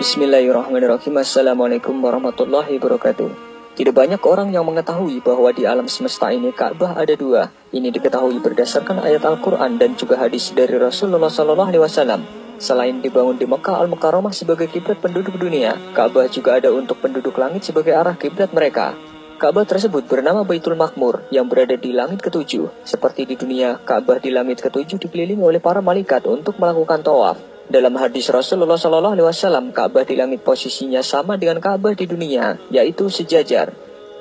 Bismillahirrahmanirrahim. Assalamualaikum warahmatullahi wabarakatuh. Tidak banyak orang yang mengetahui bahwa di alam semesta ini Ka'bah ada dua. Ini diketahui berdasarkan ayat Al-Quran dan juga hadis dari Rasulullah SAW. Selain dibangun di Mekah Al-Mukarramah sebagai kiblat penduduk dunia, Ka'bah juga ada untuk penduduk langit sebagai arah kiblat mereka. Ka'bah tersebut bernama Baitul Makmur yang berada di langit ketujuh. Seperti di dunia, Ka'bah di langit ketujuh dikelilingi oleh para malaikat untuk melakukan tawaf. Dalam hadis Rasulullah Shallallahu Alaihi Wasallam, Ka'bah di langit posisinya sama dengan Ka'bah di dunia, yaitu sejajar.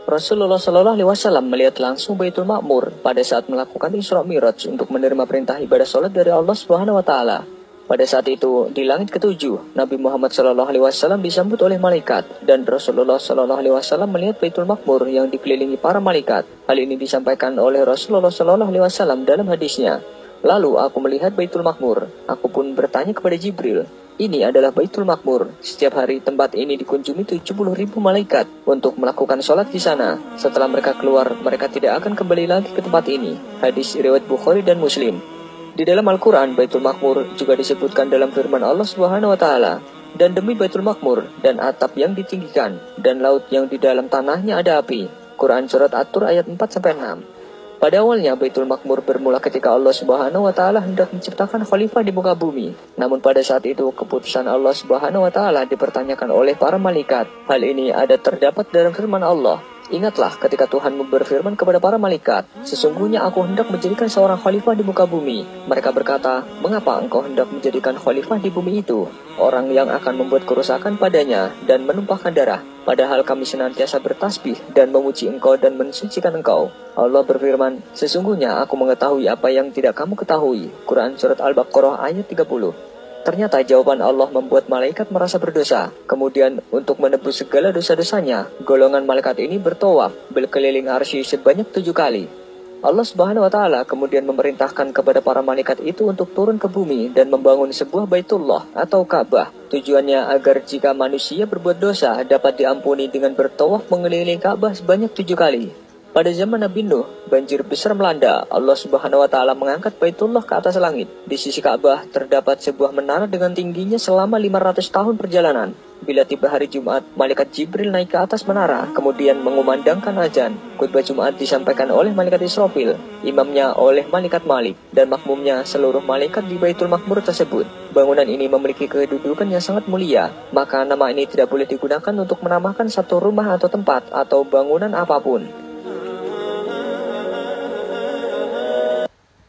Rasulullah Shallallahu Alaihi Wasallam melihat langsung Baitul Makmur pada saat melakukan Isra Miraj untuk menerima perintah ibadah sholat dari Allah Subhanahu Wa Taala. Pada saat itu, di langit ketujuh, Nabi Muhammad Shallallahu Alaihi Wasallam disambut oleh malaikat dan Rasulullah Shallallahu Alaihi Wasallam melihat Baitul Makmur yang dikelilingi para malaikat. Hal ini disampaikan oleh Rasulullah Shallallahu Alaihi Wasallam dalam hadisnya. Lalu aku melihat Baitul Makmur. Aku pun bertanya kepada Jibril, ini adalah Baitul Makmur. Setiap hari tempat ini dikunjungi 70 ribu malaikat untuk melakukan sholat di sana. Setelah mereka keluar, mereka tidak akan kembali lagi ke tempat ini. Hadis riwayat Bukhari dan Muslim. Di dalam Al-Quran, Baitul Makmur juga disebutkan dalam firman Allah Subhanahu wa Ta'ala, dan demi Baitul Makmur dan atap yang ditinggikan dan laut yang di dalam tanahnya ada api. Quran Surat At-Tur ayat 4-6 Pada awalnya Baitul Makmur bermula ketika Allah Subhanahu wa taala hendak menciptakan khalifah di muka bumi. Namun pada saat itu keputusan Allah Subhanahu wa taala dipertanyakan oleh para malaikat. Hal ini ada terdapat dalam firman Allah. Ingatlah ketika Tuhan berfirman kepada para malaikat, Sesungguhnya aku hendak menjadikan seorang khalifah di muka bumi. Mereka berkata, Mengapa engkau hendak menjadikan khalifah di bumi itu? Orang yang akan membuat kerusakan padanya dan menumpahkan darah. Padahal kami senantiasa bertasbih dan memuji engkau dan mensucikan engkau. Allah berfirman, Sesungguhnya aku mengetahui apa yang tidak kamu ketahui. Quran Surat Al-Baqarah ayat 30 Ternyata jawaban Allah membuat malaikat merasa berdosa. Kemudian untuk menebus segala dosa-dosanya, golongan malaikat ini bertawaf berkeliling arsy sebanyak tujuh kali. Allah Subhanahu wa taala kemudian memerintahkan kepada para malaikat itu untuk turun ke bumi dan membangun sebuah Baitullah atau Ka'bah. Tujuannya agar jika manusia berbuat dosa dapat diampuni dengan bertawaf mengelilingi Ka'bah sebanyak tujuh kali. Pada zaman Nabi Nuh, banjir besar melanda. Allah Subhanahu wa taala mengangkat Baitullah ke atas langit. Di sisi Ka'bah terdapat sebuah menara dengan tingginya selama 500 tahun perjalanan. Bila tiba hari Jumat, malaikat Jibril naik ke atas menara, kemudian mengumandangkan azan. Khutbah Jumat disampaikan oleh malaikat Israfil, imamnya oleh malaikat Malik, dan makmumnya seluruh malaikat di Baitul Makmur tersebut. Bangunan ini memiliki kedudukan yang sangat mulia, maka nama ini tidak boleh digunakan untuk menamakan satu rumah atau tempat atau bangunan apa pun.